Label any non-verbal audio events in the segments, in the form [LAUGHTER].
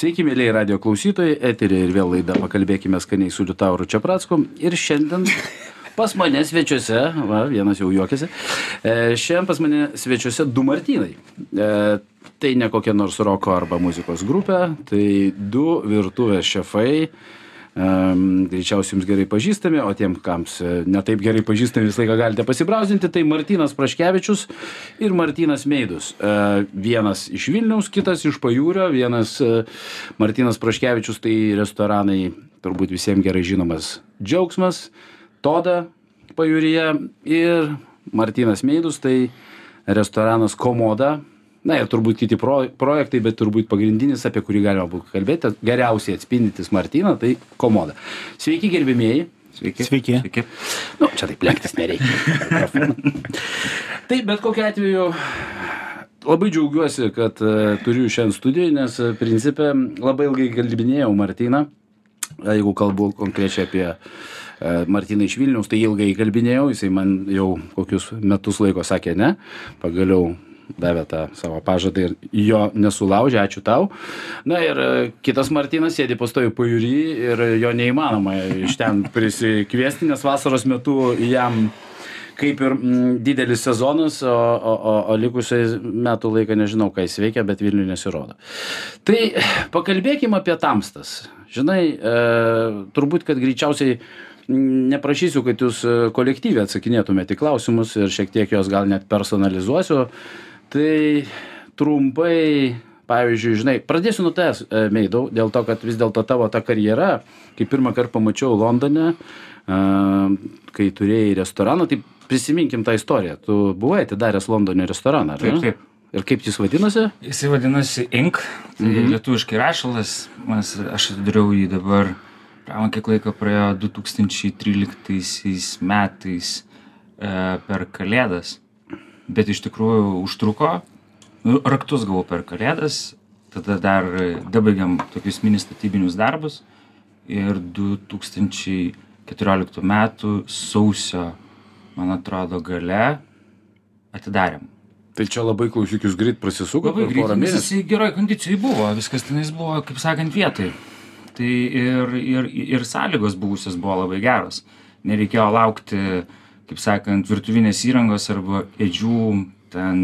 Sveiki, mėlyje radio klausytojai, eterė ir vėl laida Pakalbėkime skaniai su Liutauru Čiapracku. Ir šiandien pas mane svečiuose, va, vienas jau juokiasi, e, šiandien pas mane svečiuose du Martynai. E, tai ne kokia nors roko arba muzikos grupė, tai du virtuvės šefai greičiausiai jums gerai pažįstami, o tiem, kams e, netaip gerai pažįstami, visą laiką galite pasibrausinti, tai Martinas Praškevičius ir Martinas Meidus. Uh, vienas iš Vilniaus, kitas iš Pajūrio, vienas uh, Martinas Praškevičius, tai restoranai turbūt visiems gerai žinomas Džiaugsmas, Toda Pajūryje ir Martinas Meidus, tai restoranas Komoda, na ir turbūt kiti pro, projektai, bet turbūt pagrindinis, apie kurį galima būtų kalbėti, geriausiai atspindintis Martyną, tai komoda. Sveiki, gerbimieji. Sveiki. Sveiki. Sveiki. Nu, čia taip lenktis nereikia. [LAUGHS] tai bet kokiu atveju labai džiaugiuosi, kad uh, turiu šiandien studijoje, nes uh, principė labai ilgai kalbinėjau Martyną, jeigu kalbu konkrečiai apie Martyną iš Vilniaus, tai ilgai kalbinėjau, jisai man jau kokius metus laiko sakė ne, pagaliau davė tą savo pažadą ir jo nesulaužė, ačiū tau. Na ir e, kitas Martinas sėdi pastoju pajūry ir jo neįmanoma iš ten prisikviesti, nes vasaros metu jam kaip ir mm, didelis sezonas, o, o, o, o likusiai metų laiką nežinau, ką jis veikia, bet Vilniui nesirodo. Tai pakalbėkime apie tamstas. Žinai, e, turbūt, kad greičiausiai neprašysiu, kad jūs kolektyviai atsakinėtumėte į klausimus ir šiek tiek juos gal net personalizuosiu tai trumpai pavyzdžiui žinai pradėsiu nuo tavęs e, meidau dėl to kad vis dėlto tavo ta karjera kai pirmąkart pamačiau londone kai turėjai restoraną tai prisiminkim tą istoriją. Tu buvai atidaręs londone restoraną ar ne? Taip taip. Ir kaip jis vadinosi? Jisai vadinosi ink tai mhm. lietuviškai rašalas. Mes aš atidariau jį dabar man kiek laiko praėjo? Du tūkstančiai tryliktaisiais metais e, per kalėdas bet iš tikrųjų užtruko. Nu, raktus gavau per kalėdas, tada dar dabaigėm tokius mini statybinius darbus ir 2014 metų sausio, man atrodo, gale atidarėm. Tai čia labai klausykius greit prasisuko. Labai greit, jisai geroj kondicijai buvo, viskas tenais buvo, kaip sakant, vietai. Tai ir, ir, ir sąlygos buvusios buvo labai geros. Nereikėjo laukti uh, kaip sakant virtuvinės įrangos arba kėdžių ten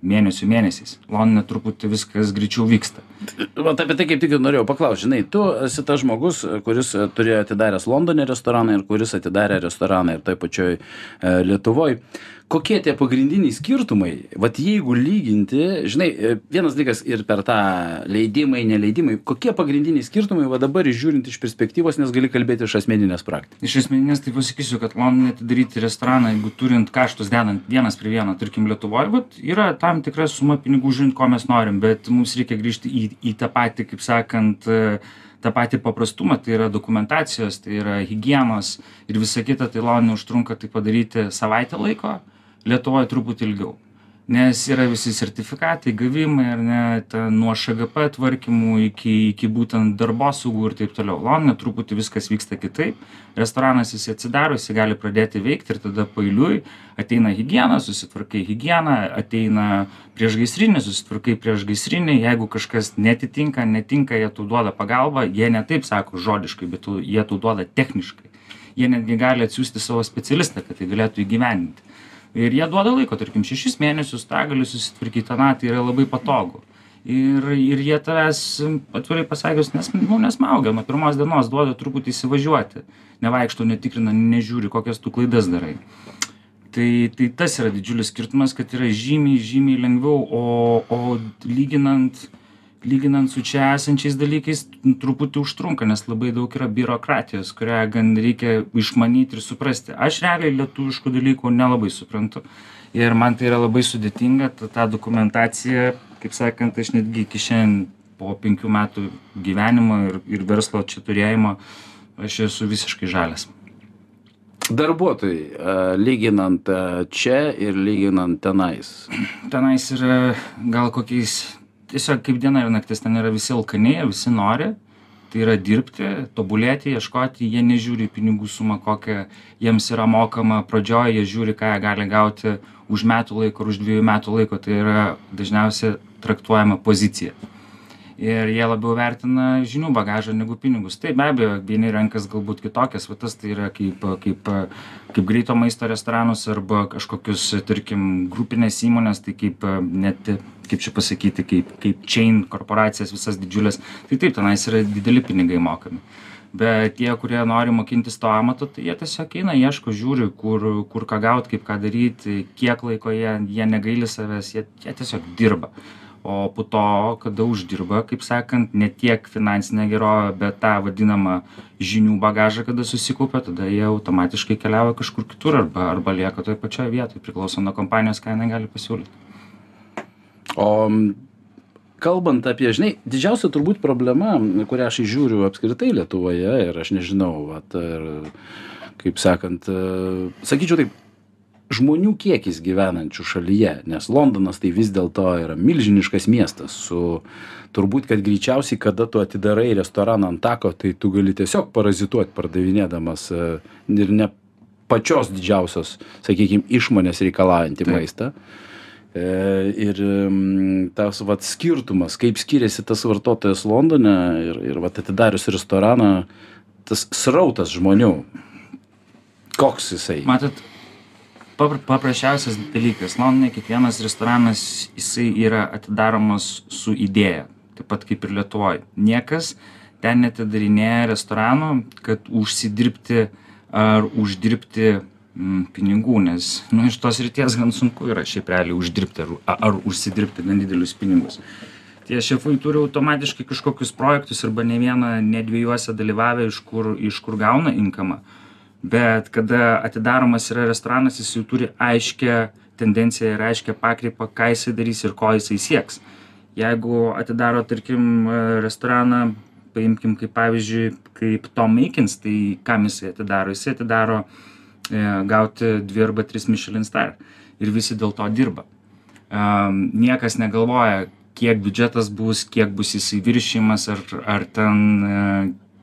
mėnesių mėnesiais. Londone truputį viskas greičiau vyksta. Vat apie tai kaip tik norėjau paklausti. Žinai, tu esi tas žmogus, kuris turėjo atidaręs Londone restoraną ir kuris atidarė restoraną ir toj pačioj e, Lietuvoje kokie tie pagrindiniai skirtumai? Vat jeigu lyginti žinai e, vienas dalykas ir per tą leidimai neleidimai kokie pagrindiniai skirtumai va dabar žiūrint iš perspektyvos nes gali kalbėti iš asmeninės praktikos iš asmeninės tai pasakysiu kad londone atidaryti restoraną jeigu turint kaštus dedant vienas prie vieno tarkim lietuvoj vat yra tam tikra suma pinigų žiūrint ko mes norim bet mums reikia grįžti į į tą patį kaip sakant e, tą patį paprastumą. Tai yra dokumentacijos tai yra higienos ir visa kita tai londone užtrunka tai padaryti savaitę laiko lietuvoj truputį ilgiau. Nes yra visi sertifikatai gavimai ar ne ten nuo šgp tvarkymų iki iki būtent darbosaugų ir taip toliau. Londone truputį viskas vyksta kitaip. Restoranas jisai atsidaro jisai gali pradėti veikti ir tada paeiliui ateina higiena susitvarkai higieną ateina priešgaisrinis susitvarkai priešgaisrinį jeigu kažkas neatitinka netinka jie tau duoda pagalbą. Jie ne taip sako žodiškai bet jie tau duoda techniškai. Jie netgi gali atsiųsti savo specialistą kad tai galėtų įgyvendinti ir jie duoda laiko tarkim šešis mėnesius tą gali susitvarkyt tenai tai yra labai patogu. Ir ir jie tavęs atvirai pasakius nes nu nesmaugia. Nuo pirmos dienos duoda truputį įsivažiuoti. Nevaikšto netikrina nežiūri kokias tu klaidas darai. Tai tai tas yra didžiulis skirtumas kad yra žymiai žymiai lengviau o o lyginant lyginant su čia esančiais dalykais truputį užtrunka nes labai daug yra biurokratijos kurią gan reikia išmanyt ir suprasti. Aš realiai lietuviškų dalykų nelabai suprantu ir man tai yra labai sudėtinga ta ta dokumentacija kaip sakant aš netgi iki šiandien po penkių metų gyvenimo ir ir verslo čia turėjimo aš esu visiškai žalias. Darbuotojai lyginant čia ir lyginant tenais. Tenais yra gal kokiais tiesiog kaip diena ir naktis ten yra visi alkani visi nori. Tai yra dirbti tobulėti ieškoti jie nežiūri į pinigų sumą kokia jiems yra mokama. Pradžioj jie žiūri ką jie gali gauti už metų laiko ar už dviejų metų laiko. Tai yra dažniausia traktuojama pozicija ir jie labiau vertina žinių bagažą negu pinigus. Taip be abejo vieni renkas galbūt kitokias vietas tai yra kaip kaip kaip greito maisto restoranus arba kažkokius tarkim grupines įmones tai kaip net kaip čia pasakyti kaip kaip chain korporacijas visas didžiules tai taip tenais yra dideli pinigai mokami. Bet tie kurie nori mokintis to amato tai jie tiesiog eina ieško žiūri kur kur ką gaut kaip ką daryt kiek laiko jie jie negaili savęs jie jie tiesiog dirba o po to kada uždirba kaip sakant ne tiek finansinę gerovę bet tą vadinamą žinių bagažą kada susikaupia tada jie automatiškai keliauja kažkur kitur arba arba lieka toj pačioj vietoj priklauso nuo kompanijos ką jinai gali pasiūlyt. O kalbant apie žinai didžiausia turbūt problema kurią aš įžiūriu apskritai lietuvoje ir aš nežinau vat ir kaip sakant sakyčiau taip žmonių kiekis gyvenančių šalyje nes londonas tai vis dėlto yra milžiniškas miestas su turbūt kad greičiausiai kada tu atidarai restoraną ant tako tai tu gali tiesiog parazituot pardavinėdamas e, ir ne pačios didžiausios sakykim išmonės reikalaujantį maistą. E, ir tas vat skirtumas kaip skiriasi tas vartotojas londone ir ir vat atidarius restoraną tas srautas žmonių koks jisai? Matot papr paprasčiausias dalykas. Londone kiekvienas restoranas jisai yra atidaromas su idėja. Taip pat kaip ir lietuvoj. Niekas ten neatidarinėja restoranų kad užsidirbti ar uždirbti mm, pinigų nes nu iš tos srities gan sunku yra šiaip realiai uždirbti ar ar užsidirbti gan didelius pinigus. Tie šefai turi automatiškai kažkokius projektus arba ne vieną ne dviejuose dalyvavę iš kur iš kur gauna inkamą bet kada atidaromas yra restoranas jis jau turi aiškią tendenciją ir aiškią pakraipą ką jisai darys ir ko jisai sieks. Jeigu atidaro tarkim restoraną paimkim kaip pavyzdžiui kaip tom meikins tai kam jisai atidaro? Jisai atidaro e, gauti dvi arba tris michelin star. Ir visi dėl to dirba. Am niekas negalvoja kiek biudžetas bus kiek bus jisai viršijamas ar ar ten e,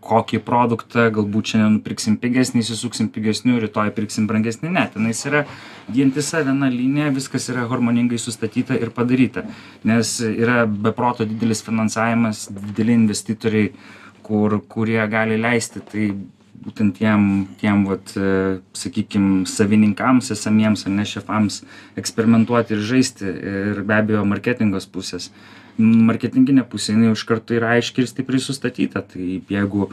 kokį produktą galbūt šiandien nupirksim pigesnį įsisuksim pigesniu rytoj pirksim brangesnį. Ne tenais yra vientisa viena linija viskas yra harmoningai sustatyta ir padaryta. Nes yra be proto didelis finansavimas dideli investitoriai kur kurie gali leisti. Tai būtent tiem tiem vat sakykim savininkams esamiems ane šefams eksperimentuoti ir žaisti. Ir be abejo marketingas pusės marketinginė pusė jinai iš karto yra aiškiai ir stipriai sustatyta. Tai jeigu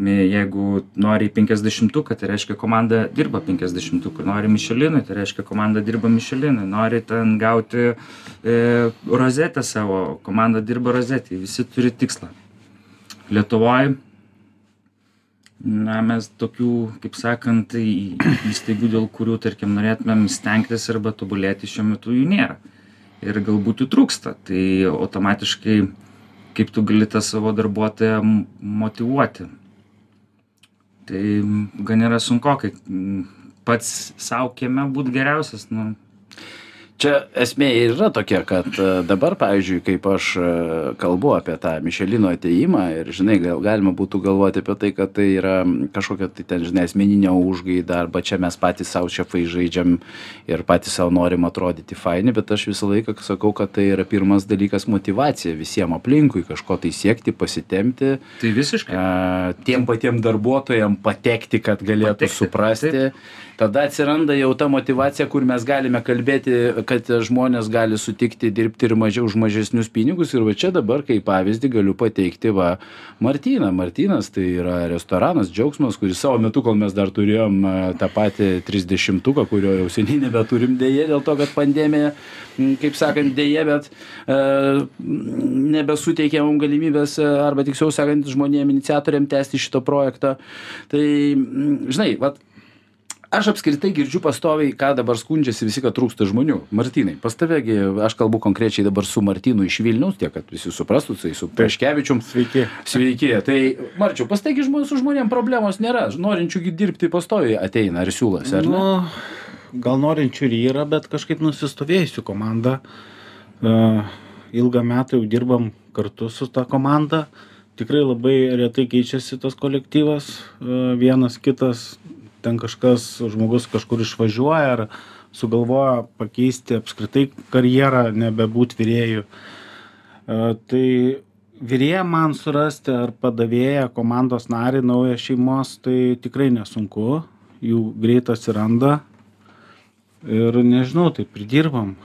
jeigu nori į penkiasdešimtuką tai reiškia komanda dirba penkiasdešimtukui nori mišelinui tai reiškia komanda dirba mišelinui. Nori ten gauti e, rozetę savo komanda dirba rozetei visi turi tikslą. Lietuvoj na mes tokių kaip sakant įstaigų dėl kurių tarkim norėtumėm stengtis arba tobulėti šiuo metu jų nėra ir galbūt jų trūksta. Tai automatiškai kaip tu gali tą savo darbuotoją motyvuoti tai gan yra sunkokai. Pats sau kieme būt geriausias nu čia esmė ir yra tokia kad e, dabar pavyzdžiui kaip aš e, kalbu apie tą mišelino atėjimą ir žinai gal galima būtų galvoti apie tai kad tai yra kažkokia tai ten žinai asmeninė užgaida arba čia mes patys sau šefai žaidžiam ir patys sau norim atrodyti faini bet aš visą laiką sakau kad tai yra pirmas dalykas motyvacija visiem aplinkui kažko tai siekti pasitempti tai visiškai. a, tiem patiem darbuotojam patekti kad galėtų Patekti, suprasti. Tada atsiranda jau ta motyvacija kur mes galime kalbėti kad žmonės gali sutikti dirbti ir mažiau už mažesnius pinigus. Ir va čia dabar kaip pavyzdį galiu pateikti va martyną. Martynas tai yra restoranas džiaugsmas kuris savo metu kol mes dar turėjom e, tą patį trisdešimtuką kurio jau seniai nebeturim deja dėl to kad pandemija kaip sakant deja bet e, nebesuteikė mum galimybės e, arba tiksliau sakant žmonėm iniciatoriam tęsti šitą projektą. Tai žinai vat aš apskritai girdžiu pastoviai ką dabar skundžiasi visi kad trūksta žmonių martynai pas tave gi aš kalbu konkrečiai dabar su martynu iš vilniaus tiek kad visi suprastų tai su paškevičium Sveiki. sveiki tai marčiau pas taigi žmonių su žmonėm problemos nėra norinčių gi dirbti pastoviai ateina ar siūlosi ar ne Nu, gal norinčių ir yra, bet kažkaip nusistovėjusių komanda. Uh, ilgą metą jau dirbam kartu su ta komanda. Tikrai labai retai keičiasi tas kolektyvas. Uh, vienas kitas, ten kažkas, žmogus kažkur išvažiuoja ar sugalvoja pakeisti apskritai karjerą, nebebūt vyrėjų. Uh, tai virėją man surasti ar padavėją komandos narį naują šeimos tai tikrai nesunku jų greit atsiranda ir nežinau taip pridirbam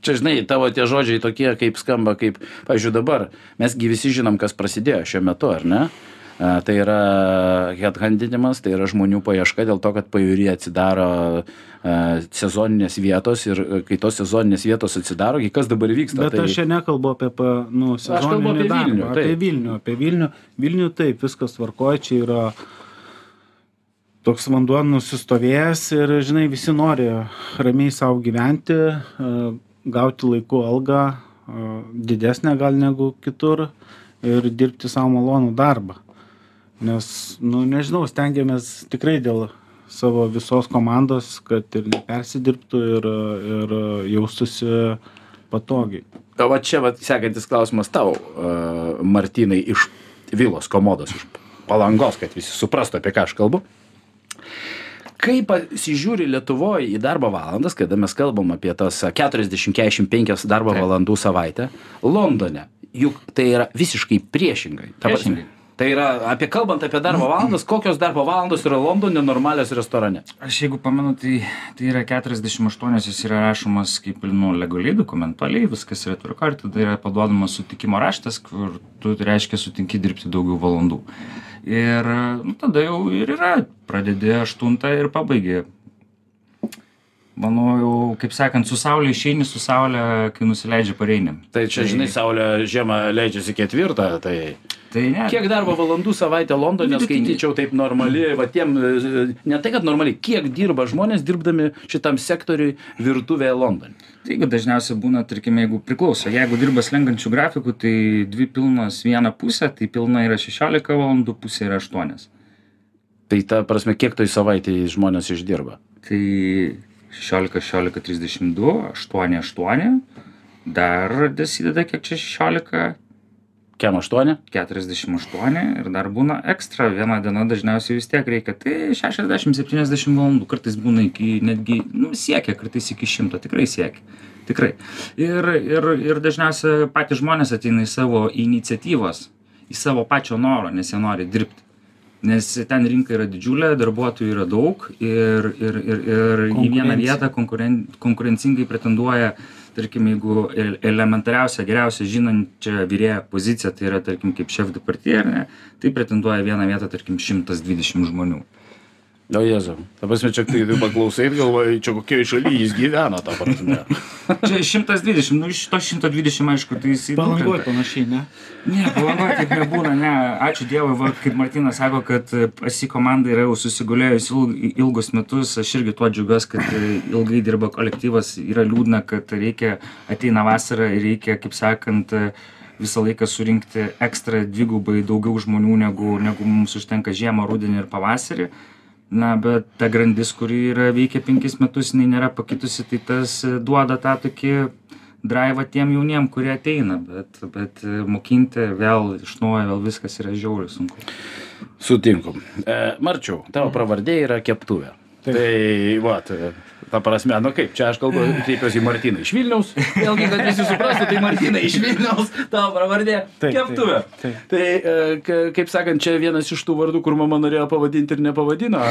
Čia, žinai, tavo tie žodžiai tokie, kaip skamba, kaip, pavyzdžiui, dabar, mesgi visi žinom, kas prasidėjo šiuo metu, ar ne? Tai yra headhuntinimas, tai yra žmonių paieška dėl to, kad pajūry atsidaro sezoninės vietos ir a, kai tos sezoninės vietos atsidaro, kai kas dabar vyksta. Bet tai... aš čia nekalbu apie, nu, kalbu apie sezoninį darbą, Vilnių, apie taip. Vilnių, apie Vilnių. Vilnių taip, viskas tvarkoja, čia yra toks vanduo nusistovėjęs ir, žinai, visi nori ramiai savo gyventi, e, gauti laiku algą, e, didesnę gal negu kitur ir dirbti savo malonų darbą. Nes, nu, nežinau, stengiamės tikrai dėl savo visos komandos, kad ir nepersidirbtų ir, ir jaustųsi patogiai. O va čia, va, sekantis klausimas tau, Martinai, iš Vilos komodos, iš palangos, kad visi suprastų, apie ką aš kalbu. Kaip pasižiūri Lietuvoje į darbo valandas, kada mes kalbam apie tas 40-45 darbo Taip. valandų savaitę, Londone, juk tai yra visiškai priešingai. Ta prasme. Tai yra, apie, kalbant apie darbo valandas, kokios darbo valandos yra Londone normalios restorane? Aš jeigu pamenu, tai, tai yra 48, jis yra rašomas kaip nu, legaliai, dokumentaliai, viskas yra tvarka ir tada yra paduodamas sutikimo raštas, kur tu tai reiškia sutinki dirbti daugiau valandų. Ir nu, tada jau ir yra, pradedi 8 ir pabaigi. Manau, jau, kaip sakant, su saulė išeini, su saulė, kai nusileidžia pareini. Tai čia, žinai, Saulė žiemą leidžiasi ketvirtą, tai Tai ne. kiek darbo valandų savaitę Londone Vidutiniai. skaityčiau taip normaliai, va tiem, ne tai kad normaliai, kiek dirba žmonės dirbdami šitam sektoriui virtuvėje Londone. Taigi dažniausiai būna, tarkime, jeigu priklauso, jeigu dirba slenkančių grafikų, tai dvi pilnos viena pusė, tai pilna yra 16 valandų, pusė yra 8. Tai ta prasme, kiek toj savaitėje žmonės išdirba? Tai 16, 16, 32, 8, 8, dar dasideda kiek čia 16, Kem aštuoni? 48 ir dar būna ekstra, viena diena dažniausiai vis tiek reikia, tai 60-70 valandų, kartais būna iki netgi, nu, siekia, kartais iki 100, tikrai siekia. Tikrai. Ir, ir, ir dažniausiai patys žmonės ateina į savo iniciatyvas, į savo pačio noro, nes jie nori dirbti. Nes ten rinka yra didžiulė, darbuotojų yra daug ir, ir, ir, ir į vieną vietą konkuren, konkurencingai pretenduoja, tarkim, jeigu el- elementariausia, geriausia žinančia vyrėja pozicija, tai yra, tarkim, kaip šef de partija, ar ne, tai pretenduoja į vieną vietą, tarkim, 120 žmonių. O Jėzau. Ta prasme, čia tai tu paklausai ir galvoji, čia kokioje šalyje jis gyvena, ta prasme. [LAUGHS] Čia 120, nu iš to 120, aišku, tai jis Palangoje įdukrenta. panašiai, ne? Ne, palangoje taip nebūna, ne. Ačiū Dievui, va, kaip Martinas sako, kad pasi komanda yra jau susigulėjus ilg- ilgus metus, aš irgi tuo džiaugiuosi, kad e, ilgai dirba kolektyvas, yra liūdna, kad reikia, ateina vasara ir reikia, kaip sakant, e, visą laiką surinkti ekstra dvigubai daugiau žmonių, negu, negu mums užtenka žiemą, rudenį ir pavasarį. Na, bet ta grandis, kuri yra veikia penkis metus, jinai nėra pakitusi, tai tas e, duoda tą tokį draivą tiem jauniem, kurie ateina, bet, bet e, mokinti vėl iš naujo, vėl viskas yra žiauriai sunku. Sutinku. E, Marčiau, tavo pravardė yra keptuvė. Taip. Tai, va, ta prasme, nu kaip, čia aš kalbu, [LAUGHS] kreipiuosi į Martiną iš Vilniaus. Vėlgi, kad visi suprastų, tai Martina iš Vilniaus, tavo pravardė keptuvė. Tai, e, ka- kaip sakant, čia vienas iš tų vardų, kur mama norėjo pavadinti ir nepavadino.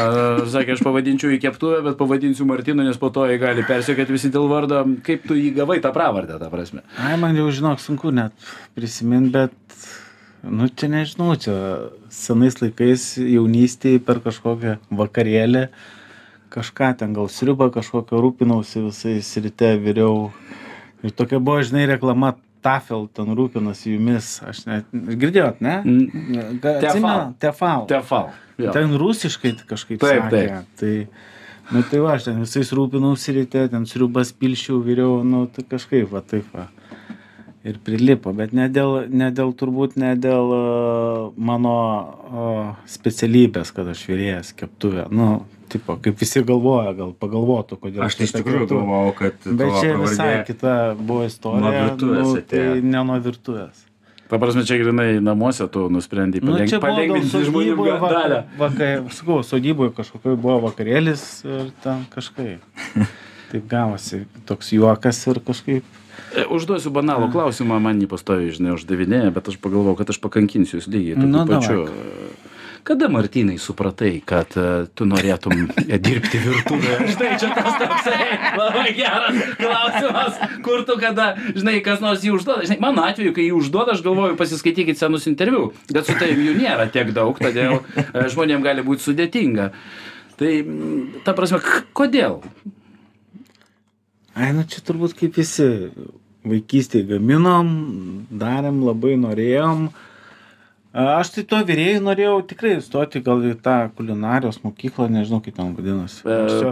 Sakė, aš pavadinčiau į keptuvę, bet pavadinsiu Martinu, nes po to jį gali persiekėti visi dėl vardo. Kaip tu jį gavai tą pravardę, ta prasme? Ai, man jau žinok, sunku net prisiminti, bet, nu, čia nežinau, čia senais laikais jaunystėje per kažkokią vakarėlį kažką ten gal sriubą kažkokią rūpinausi visais ryte viriau. Ir tokia buvo, žinai, reklama Tafel, ten rūpinasi jumis. Aš net, girdėjot, ne? Mm. Tefal. Tefal. Tefal. Ten rusiškai kažkaip Taip, sakė. Tai, nu tai va, aš ten visais rūpinausi ryte, ten sriubas pilšiau, vyriau, nu tai kažkaip va taip va. Ir prilipo, bet ne dėl, ne dėl turbūt, ne dėl uh, mano specialybės, kad aš vyrėjas keptuvė. Nu, tipo, kaip visi galvoja, gal pagalvotų, kodėl. Aš tai iš tikrųjų galvojau, kad Bet čia pravardė- visai kita buvo istorija. Nuo virtuvės nu, tai ne nuo virtuvės. Ta prasme, čia grinai namuose tu nusprendai Nu, paleng... gal palengvinti žmonių dalę. vakar, sakau, sodyboje kažkokioj buvo vakarėlis ir ten kažkaip. [LAUGHS] taip gavosi toks juokas ir kažkaip E, Užduosiu banalų klausimą, man jį pastoviai, žinai, uždavinėja, bet aš pagalvojau, kad aš pakankinsiu jūs lygiai tokiu Nu, pačiu. davai. Kada, Martinai, supratai, kad e, tu norėtum e, dirbti virtuvėje? [LAUGHS] Štai čia tas toksai labai geras klausimas, kur tu kada, žinai, kas nors jį užduoda. Žinai, mano atveju, kai jį užduoda, aš galvoju, pasiskaitykit senus interviu, bet su tavim jų nėra tiek daug, todėl e, žmonėms gali būti sudėtinga. Tai, ta prasme, kodėl? Ai nu čia turbūt kaip visi vaikystėj gaminom darėm labai norėjom. Aš tai to virėjų norėjau tikrai stoti gal į tą kulinarijos mokyklą nežinau kaip ten vadinasi. E, kurios-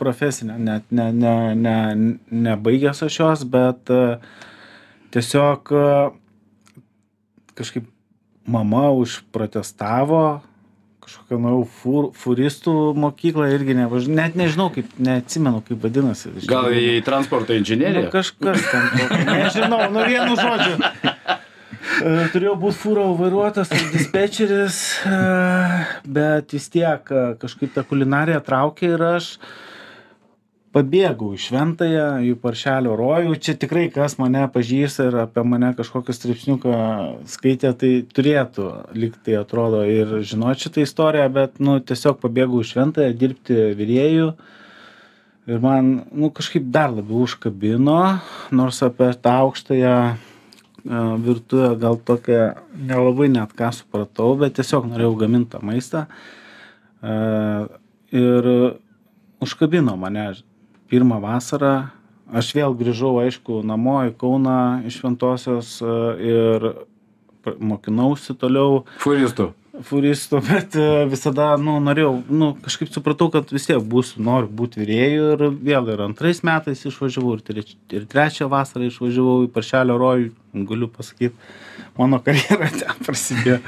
profesinę. net ne ne ne nebaigęs aš jos bet e, tiesiog e, kažkaip mama užprotestavo kažkokią nuėjau fur, furistų mokyklą irgi nevaž... net nežinau kaip neatsimenu kaip vadinasi Gal į transporto Nu, inžineriją? kažkas ten. tokio. Nežinau, nu vienu žodžiu. E, Turėjau būti fūro vairuotojas ar dispečeris, e, bet vis tiek e, kažkaip ta kulinarija traukė ir aš pabėgau į šventąją, į paršelio rojų. Čia tikrai kas mane pažįsta ir apie mane kažkokią straipsniuką skaitė, tai turėtų, lyg tai atrodo, ir žinoti šitą istoriją, bet, nu, tiesiog pabėgau į šventąją dirbti vyrėjų. Ir man, nu, kažkaip dar labiau užkabino, nors apie tą aukštąją e, virtuvę gal tokią nelabai net ką supratau, bet tiesiog norėjau gaminti tą maistą. E, Ir užkabino mane pirmą vasarą. Aš vėl grįžau, aišku, namo į Kauną iš Šventosios e, ir mokinausi toliau Furistų. Furistų, bet e, visada, nu, norėjau, nu, kažkaip supratau, kad vis tiek būsiu, noriu būti vyrėjų ir vėl ir antrais metais išvažiavau, ir, treč, ir trečią vasarą išvažiavau į Paršelio rojų, galiu pasakyti, mano karjera [LAUGHS] ten prasidėjo.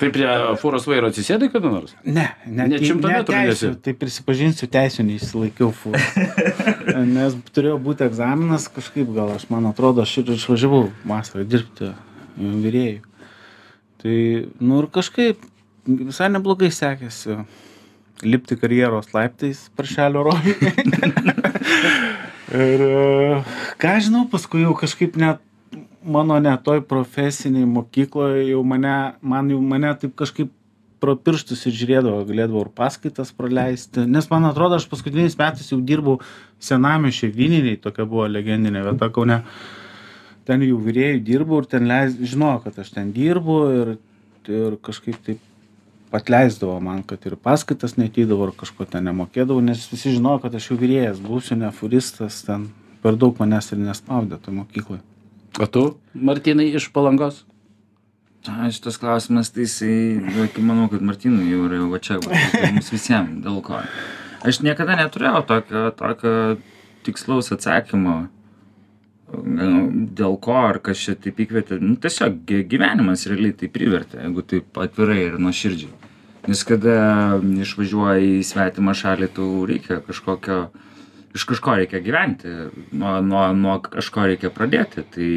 Tai prie fūros vairo atsisėdai kada nors? Ne, ne, Net šimto metrų teisių, tai prisipažinsiu, teisų neišsilaikiau fūros. [LAUGHS] Nes turėjo būti egzaminas kažkaip, gal aš, man atrodo, aš ir išvažiavau vasarą dirbti vyrėjų. Tai, nu ir kažkaip visai neblogai sekėsi lipti karjeros laiptais paršelio rojų. [LAUGHS] ir e, ką žinau, paskui jau kažkaip net mano net toj profesiniai mokykloje jau mane, man jau mane taip kažkaip pro pirštus ir žiūrėdavo, galėdavau ir paskaitas praleisti. Nes man atrodo, aš paskutiniais metais jau dirbau senamišė Vininiai, tokia buvo legendinė vieta Kaune. Ten jau vyrėjų dirbau ir ten leis, žinojau, kad aš ten dirbu ir, ir kažkaip taip atleisdavo man, kad ir paskaitas netydavo ir kažko ten nemokėdavau, nes visi žinojo, kad aš jau vyrėjas būsiu, ne furistas, ten per daug manęs ir nespaudė toj mokykloje. O tu, Martinai, iš palangos? A, šitas klausimas, tai jisai, kaip manau, kad Martinui jau yra va čia, va, tai mums visiems, dėl ko. Aš niekada neturėjau tokio, tokio tikslaus atsakymo, nu, dėl ko ar kas čia taip įkvietė. Nu, tiesiog gy- gyvenimas realiai tai privertė, jeigu taip atvirai ir nuoširdžiai. Nes kada išvažiuoji į svetimą šalį, tau reikia kažkokio, iš kažko reikia gyventi, nuo, nuo, nuo kažko reikia pradėti. Tai,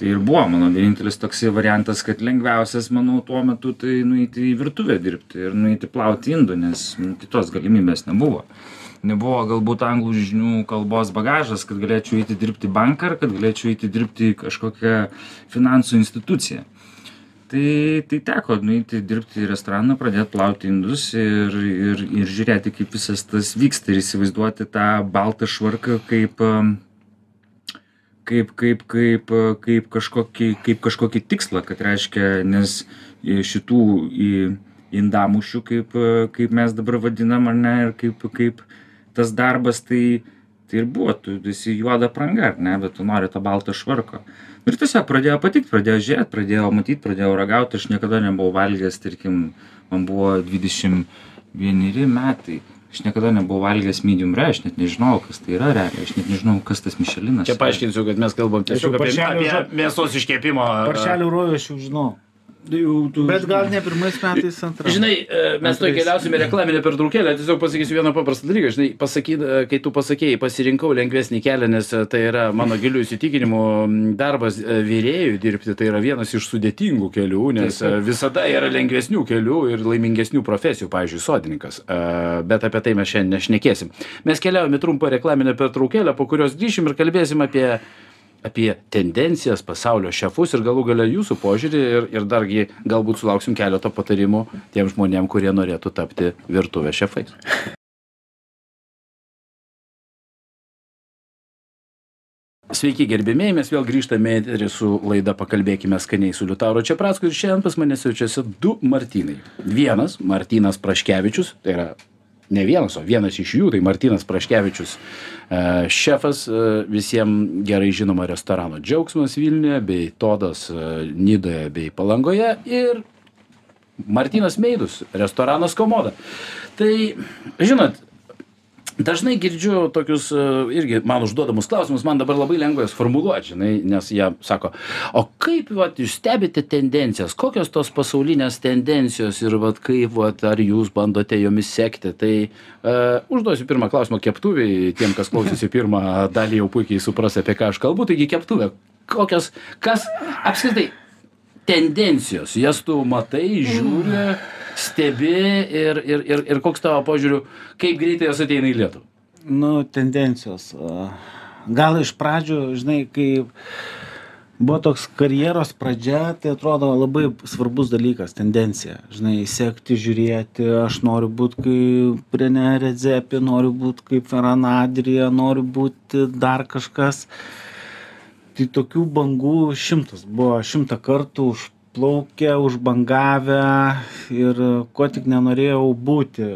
tai ir buvo mano vienintelis toksai variantas, kad lengviausias, manau, tuo metu tai nueiti į virtuvę dirbti ir nueiti plauti indų, nes nu, kitos galimybės nebuvo. Nebuvo galbūt anglų žinių kalbos bagažas, kad galėčiau eiti dirbti banką ar kad galėčiau eiti dirbti kažkokią finansų instituciją. Tai, tai teko nueiti dirbti į restoraną, pradėti plauti indus ir, ir, ir žiūrėti, kaip visas tas vyksta ir įsivaizduoti tą baltą švarką kaip, um, kaip, kaip, kaip, kaip, kažkokį, kaip kažkokį tikslą, kad reiškia, nes šitų į indamušių, kaip, kaip mes dabar vadinam, ar ne, ir kaip, kaip tas darbas, tai, tai ir buvo, tu esi juoda pranga, ar ne, bet tu nori to balto švarko. Ir tiesiog pradėjo patikti, pradėjo žiūrėti, pradėjo matyti, pradėjau ragauti, aš niekada nebuvau valgęs, tarkim, man buvo 21 metai. Aš niekada nebuvau valgęs medium rare, aš net nežinau, kas tai yra realiai, aš net nežinau, kas tas Mišelinas. Čia paaiškinsiu, kad mes kalbam tiesiog apie, paršelio apie mėsos iškepimo. Paršelių rojų aš jau žinau. Jau, tu... Bet gal ne pirmais metais antras. Žinai, e, mes Antrais. keliausime reklaminę pertraukėlę, tiesiog pasakysiu vieną paprastą dalyką. Žinai, pasakyt, e, kai tu pasakėjai, pasirinkau lengvesnį kelią, nes e, tai yra mano gilių įsitikinimų darbas vyrėjų dirbti, tai yra vienas iš sudėtingų kelių, nes visada yra lengvesnių kelių ir laimingesnių profesijų, pavyzdžiui, sodininkas. Bet apie tai mes šiandien nešnekėsim. Mes keliaujame trumpą reklaminę pertraukėlę, po kurios grįšim ir kalbėsim apie apie tendencijas, pasaulio šefus ir galų gale jūsų požiūrį ir, ir dargi galbūt sulauksim keletą patarimų tiem žmonėm, kurie norėtų tapti virtuvės šefais. Sveiki gerbėmiai, mes vėl grįžtame į eterį su laida Pakalbėkime skaniai su Liutauro Čiapracku ir šiandien pas mane svečiuose du Martynai. Vienas, Martynas Praškevičius, tai yra ne vienas, o vienas iš jų, tai Martynas Praškevičius, e, šefas e, visiems gerai žinoma restorano Džiaugsmas Vilniuje, bei Todas e, Nidoje bei Palangoje ir Martynas Meidus, restoranas Komoda. Tai, žinot, dažnai girdžiu tokius e, irgi man užduodamus klausimus, man dabar labai lengva juos formuluoti, žinai, nes jie sako, o kaip vat, jūs stebite tendencijas, kokios tos pasaulinės tendencijos ir vat, kaip, vat, ar jūs bandote jomis sekti. Tai uh, užduosiu pirmą klausimą keptuviai, tiem, kas klausysi [LAUGHS] pirmą dalį jau puikiai supras, apie ką aš kalbu, taigi keptuvė, kokios, kas apskritai tendencijos, jas tu matai, žiūri, stebi ir, ir, ir, ir koks tavo požiūriu, kaip greitai jos ateina į Lietuvą. Nu, tendencijos. Gal iš pradžių, žinai, kai buvo toks karjeros pradžia, tai atrodo labai svarbus dalykas, tendencija. Žinai, sekti, žiūrėti, aš noriu būti kaip Renė Redzepi, noriu būti kaip Ferranadrija, noriu būti dar kažkas. Tai tokių bangų šimtas. Buvo, šimtą kartų užplaukę, užbangavę ir ko tik nenorėjau būti,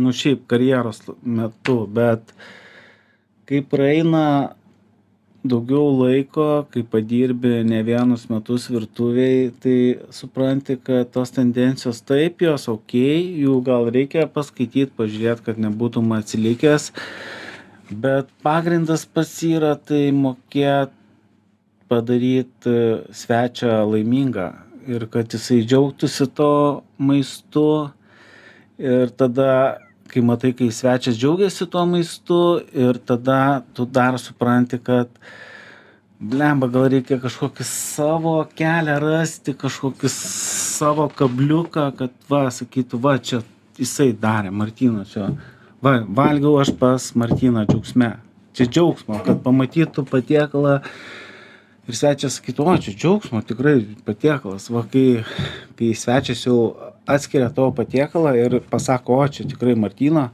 nu šiaip karjeros metu, bet kai praeina daugiau laiko, kai padirbi ne vienus metus virtuviai, tai supranti, kad tos tendencijos taip, jos ok, jų gal reikia paskaityti, pažiūrėti, kad nebūtum atsilikęs, bet pagrindas pats yra tai mokėt padaryt e, svečią laimingą ir kad jisai džiaugtųsi to maistu. Ir tada kai matai kai svečias džiaugiasi tuo maistu ir tada tu dar supranti kad blemba gal reikia kažkokį savo kelią rasti kažkokį savo kabliuką kad va sakytų va čia jisai darė martyno čia va valgiau aš pas martyną džiaugsme. Čia džiaugsmo kad pamatytų patiekalą ir svečias sakytų o čia džiaugsmo tikrai patiekalas. Va kai kai svečias jau atskiria tavo patiekalą ir pasako o čia tikrai martyno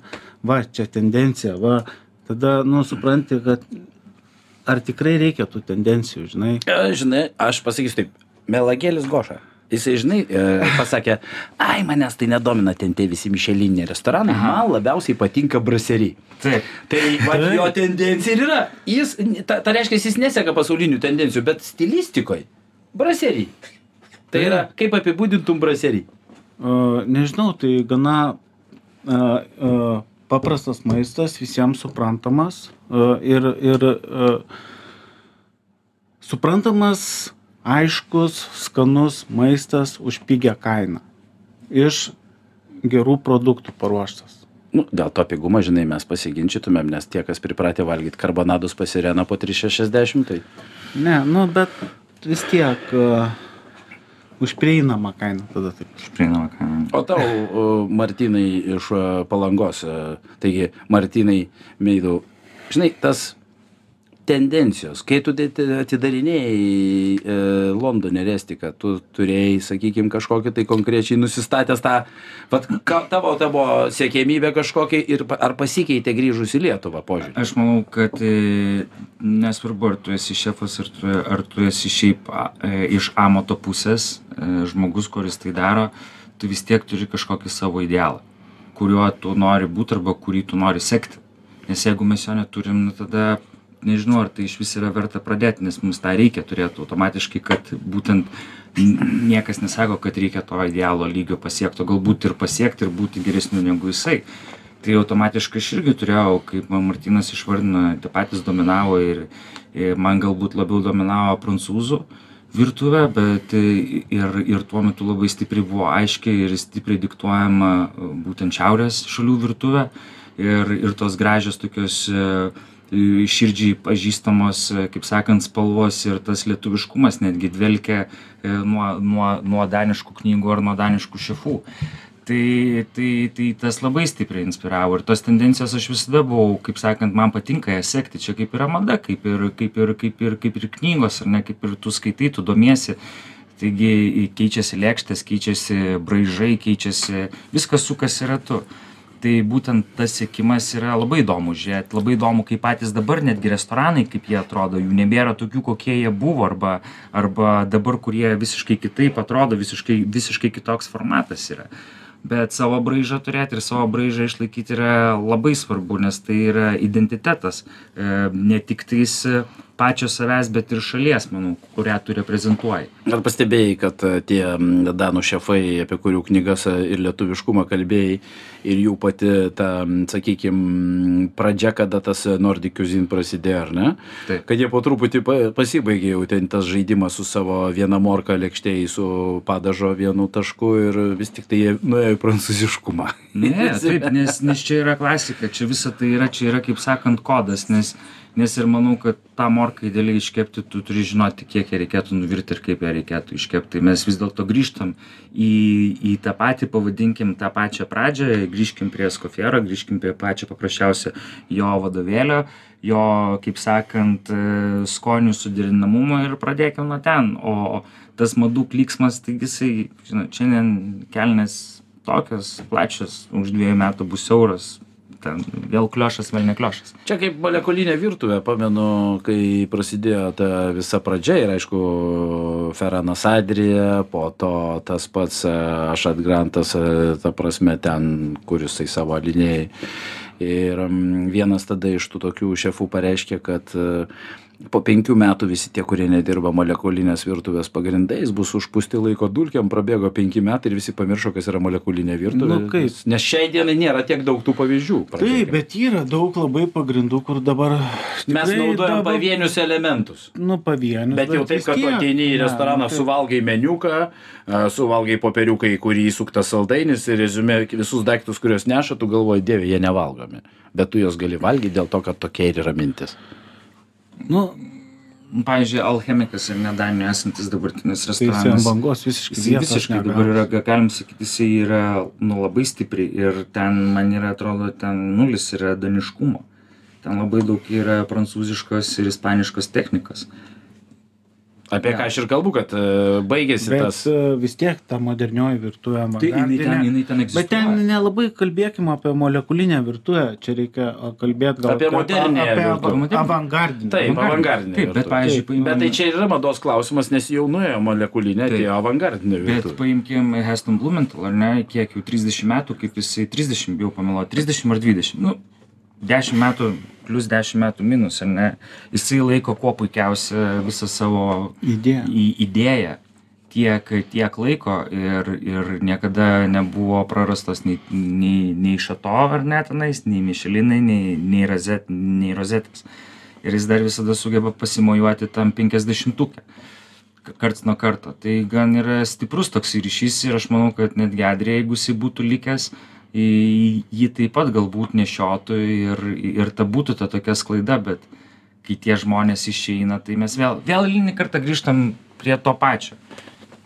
va čia tendencija. Va tada nu supranti kad ar tikrai reikia tų tendencijų žinai? Žinai, aš pasakysiu taip, melagėlis Goša. Jisai, žinai, e, pasakė, ai, manęs tai nedomina ten tie visi mišeliniai restoranai, man labiausiai patinka braseriai. Taip. Tai va, jo tendencija ir yra. Jis, ta, ta reiškia, jis neseka pasaulinių tendencijų, bet stilistikoje braseriai. Tai yra, kaip apibūdintum braseriai. A, nežinau tai gana a, a, paprastas maistas visiems suprantamas a, ir ir a, suprantamas aiškus skanus maistas už pigią kainą. Iš gerų produktų paruoštas. Nu, dėl to pigumo, žinai, mes pasiginčytumėm, nes tie, kas pripratę valgyti karbonadus pasirena po 360, tai ne nu bet vis tiek a, už prieinamą kainą tada taip. Prieinama kaina. O tau, Martinai iš o, Palangos, e, taigi Martinai Meidau, žinai, tas tendencijos, kai tu ati- atidarinėjai e, Londone Restiką, tu turėjai, sakykime, kažkokį tai konkrečiai nusistatęs tą, vat, ka, tavo, tavo siekėmybė kažkokia ir ar pasikeitė grįžus į Lietuvą požiūrį? Aš manau, kad e, nesvarbu, ar tu esi šefas, ar tu, ar tu esi šiaip e, iš amato pusės žmogus, kuris tai daro, tu vis tiek turi kažkokį savo idealą, kuriuo tu nori būti arba kurį tu nori sekti. Nes jeigu mes jo neturim, nu, tada nežinau, ar tai iš vis yra verta pradėti, nes mums tą reikia turėti automatiškai, kad būtent niekas nesako, kad reikia to idealo lygio pasiekti, o galbūt ir pasiekti ir būti geresniu negu jisai. Tai automatiškai aš irgi turėjau kaip man martynas išvardino tie patys dominavo ir ir man galbūt labiau dominavo prancūzų virtuvė bet ir ir tuo metu labai stipriai buvo aiškiai ir stipriai diktuojama būtent šiaurės šalių virtuvė. Ir ir tos gražios tokios širdžiai pažįstamos kaip sakant spalvos ir tas lietuviškumas netgi dvelkia nuo nuo nuo daniškų knygų ar nuo daniškų šefų. Tai tai tai tas labai stipriai inspiravo ir tos tendencijos aš visada buvau kaip sakant man patinka jas sekti. Čia kaip yra mada kaip ir kaip ir kaip ir kaip ir knygos ar ne kaip ir tu skaitai tu domiesi. Taigi keičiasi lėkštės keičiasi braižai keičiasi viskas sukasi ratu tai būtent tas sekimas yra labai įdomu žiūrėt. Labai įdomu kaip patys dabar netgi restoranai kaip jie atrodo. Jų nebėra tokių kokie jie buvo arba arba dabar kurie visiškai kitaip atrodo visiškai visiškai kitoks formatas yra. Bet savo braižą turėt ir savo braižą išlaikyt yra labai svarbu nes tai yra identitetas. E, ne tiktais pačio savęs bet ir šalies manau kurią tu reprezentuoji. Ar pastebėjai kad e, tie danų šefai apie kurių knygas e, ir lietuviškumą kalbėjai ir jų pati ta sakykim pradžia kada tas nordic cuisine prasidėjo ar ne? Taip. kad jie po truputį pa pasibaigė jau ten tas žaidimas su savo viena morka lėkštėj su padažo vienu tašku ir vis tiktai jie nuėjo į prancūziškumą. Ne taip nes nes čia yra klasika čia visa tai yra čia yra kaip sakant kodas nes nes ir manau kad tą morką idealiai iškepti tu turi žinoti kiek ją reikėtų nuvirti ir kaip ją reikėtų iškept. Tai mes vis dėlto grįžtam į į tą patį pavadinkim tą pačią pradžią grįžkim prie skofero grįžkim prie pačio paprasčiausio jo vadovėlio jo kaip sakant skonių suderinamumo ir pradėkim nuo ten. O tas madų klyksmas taigi jisai žinot šiandien kelnės tokios plačios už dviejų metų bus siauros ten vėl kliošas vėl ne kliošas. Čia kaip molekulinė virtuvė pamenu kai prasidėjo ta visa pradžia ir aišku feranas adrija po to tas pats ašat grantas ta prasme ten kur jisai savo linijoj ir vienas tada iš tų tokių šefų pareiškė kad po penkių metų visi tie kurie nedirba molekulinės virtuvės pagrindais bus užpūsti laiko dulkėm prabėgo penki metai ir visi pamiršo kas yra molekulinė virtuvė Nu kaip? nes šiai dienai nėra tiek daug tų pavyzdžių Taip, pradėkim. bet yra daug labai pagrindų, kur dabar... mes naudojam dabar- pavienius elementus Nu, pavienius. Bet jau taip, kad tu ateini į Ne, restoraną, taip. suvalgai meniuką, suvalgai popieriuką, į kurį įsuktas saldainis ir rezumė visus daiktus, kuriuos neša, tu galvoji, dieve, jie nevalgomi. Bet tu juos gali valgyti dėl to, kad tokia ir yra mintis. Nu, pavyzdžiui alchemikas ir ne danijoje esantis dabartinis tai restoranas. bangos visiškai vietos visiškai dabar yra ga- galim sakyt jisai yra nu labai stipriai ir ten man yra atrodo ten nulis yra daniškumo. Ten labai daug yra prancūziškos ir ispaniškos technikos Apie Jo. ką aš ir kalbu, kad e, baigėsi Bet tas. e, vis tiek ta modernioji virtuvė. tai jinai ten jinai ten Bet ten egzistuoja nelabai kalbėkime apie molekulinę virtuvę, čia reikia kalbėti gal Apie moderniąją apie Modernią. avangardinę. Taip, avangardinė. avangardinė. Taip, bet, pavyzdžiui, Taip, paimkim- Bet tai čia ir yra mados klausimas, nes jau nuėjo molekulinė, atėjo avangardinė Bet paimkim Heston Blumenthal, ar ne, kiek jau 30 metų, kaip jisai 30, bijau pameluoti, 30 ar 20, nu, 10 metų plus 10 metų minus, ar ne, jisai laiko kuo puikiausia visą savo Idėja. į idėją tiek, tiek laiko ir, ir niekada nebuvo prarastos nei, nei, nei šato ar net tenais, nei mišelinai, nei, nei, rozet, nei rozetės. Ir jis dar visada sugeba pasimojuoti tam 50-ukę karts nuo karto. Tai gan yra stiprus toks ryšys ir aš manau, kad netgi Adrija, jeigu jisai būtų likęs, į- jį taip pat galbūt nešiotų ir, ir ta būtų ta tokia sklaida, bet kai tie žmonės išeina, tai mes vėl, vėl eilinį kartą grįžtam prie to pačio.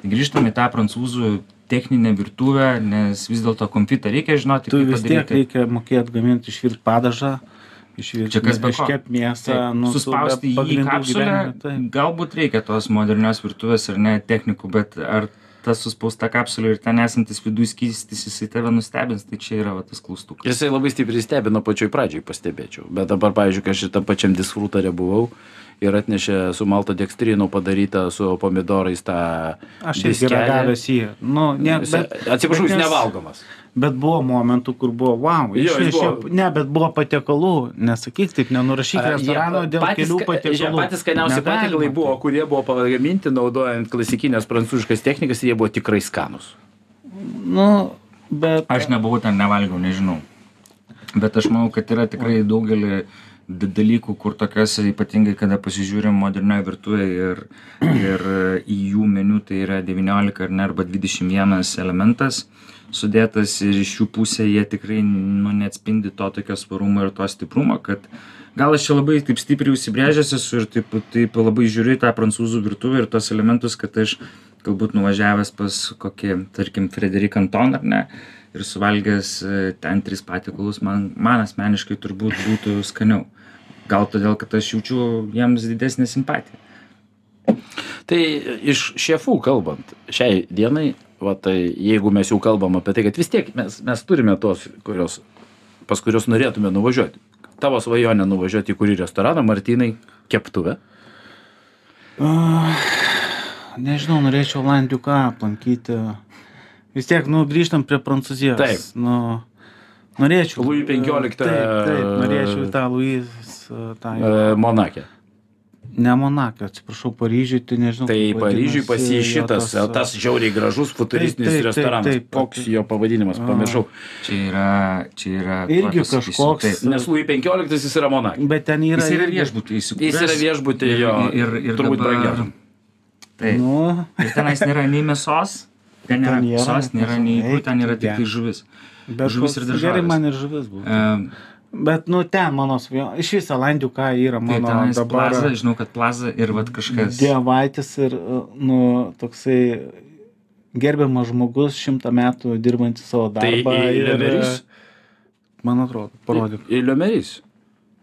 Grįžtam į tą prancūzų techninę virtuvę, nes vis dėlto konfitą reikia žinoti, Tu vis tiek reikia mokėti gaminti išvirti padažą, išvirti Čia kas be ko. mėsą, nu, su suspausti jį į kapsulę, taip. galbūt reikia tos modernios virtuvės ar ne technikų, bet ar ta suspausta kapsulė ir ten esantis viduje skystis, jisai tave nustebins, tai čia yra va, tas klaustukas. Jisai labai stipriai stebino pačioj pradžioj, pastebėčiau. Bet dabar, pavyzdžiui, kai aš šitam pačiam disfrutarė buvau ir atnešė su malto dekstrinu padarytą su pomidorais tą... Aš irgi ragavęs jį. Nu, ne, bet, Atsiprašau, bet jis nevalgomas. Bet buvo momentų, kur buvo, wow, Jo, buvo- ne, bet buvo patiekalų, nesakyk taip, nenurašyk restorano dėl patys kelių patiekalų. jie Patys skaniausi patiekalai buvo, kurie buvo pagaminti naudojant klasikinės prancūziškas technikas ir jie buvo tikrai skanus. Nu, bet. Aš nebuvau ten, nevalgiau, nežinau. Bet aš manau, kad yra tikrai daugelį, dalykų, kur tokiuose ypatingai, kada pasižiūrim modernioje virtuvėje ir, ir į jų meniu tai yra 19 ar ne, arba 21 elementas sudėtas ir iš jų pusė jie tikrai nu, neatspindi to tokio svarumo ir to stiprumo, kad gal aš čia labai taip stipriai užsibrėžęs esu ir taip, taip labai žiūriu į tą prancūzų virtuvę ir tos elementus, kad aš galbūt nuvažiavęs pas kokį, tarkim, Frederik Anton ar ne, ir suvalgęs e, ten tris patikalus, man, man asmeniškai turbūt būtų skaniau. Gal todėl, kad aš jaučiu jiems didesnę simpatiją. Tai iš šefų kalbant, šiai dienai, va, tai jeigu mes jau kalbam apie tai, kad vis tiek mes, mes turime tos, kurios, pas kurios norėtume nuvažiuoti. Tavo svajonė nuvažiuoti į kurį restoraną, Martinai, keptuvę. Uh, nežinau, norėčiau Landiuką aplankyti. Vis tiek, nu, grįžtam prie Prancūzijos. Taip. Nu, norėčiau. Louis XV, Taip, taip, norėčiau tą Louis. uh, tą jo. E, Monakė. Ne Monakė, atsiprašau, Paryžiui, tai nežinau. Tai kaip Paryžiui pas jį šitas, tas, tas žiauriai gražus futuristinis Taip, taip, taip, restoranas. taip. Koks jo pavadinimas, pamiršau. Čia yra, čia yra. Irgi kažkoks- taip. Nes Louis XV jis yra Monakė. Bet ten yra. Jis yra viešbutį įsikūręs. Jis yra viešbutį, jo, Ir, ir turbūt dabar- brangiausiam. Taip. Nu, Ir tenais nėra nei mėsos, ten nėra mėsos, nėra nei ten yra tik tai gerai. žuvis. bet Žuvis ir koks- Gerai, daržovės. man ir žuvis buvo. E, Bet, nu, ten mano svajonė. Iš viso Landiuką yra Tai mano dabar. plaza, žinau, kad plaza ir vat kažkas. Dievaitis ir, nu, toksai gerbiamas žmogus, šimtą metų dirbantis savo Tai darbą. ir, Lemeris? Man atrodo, parodyk, Į Liomerys.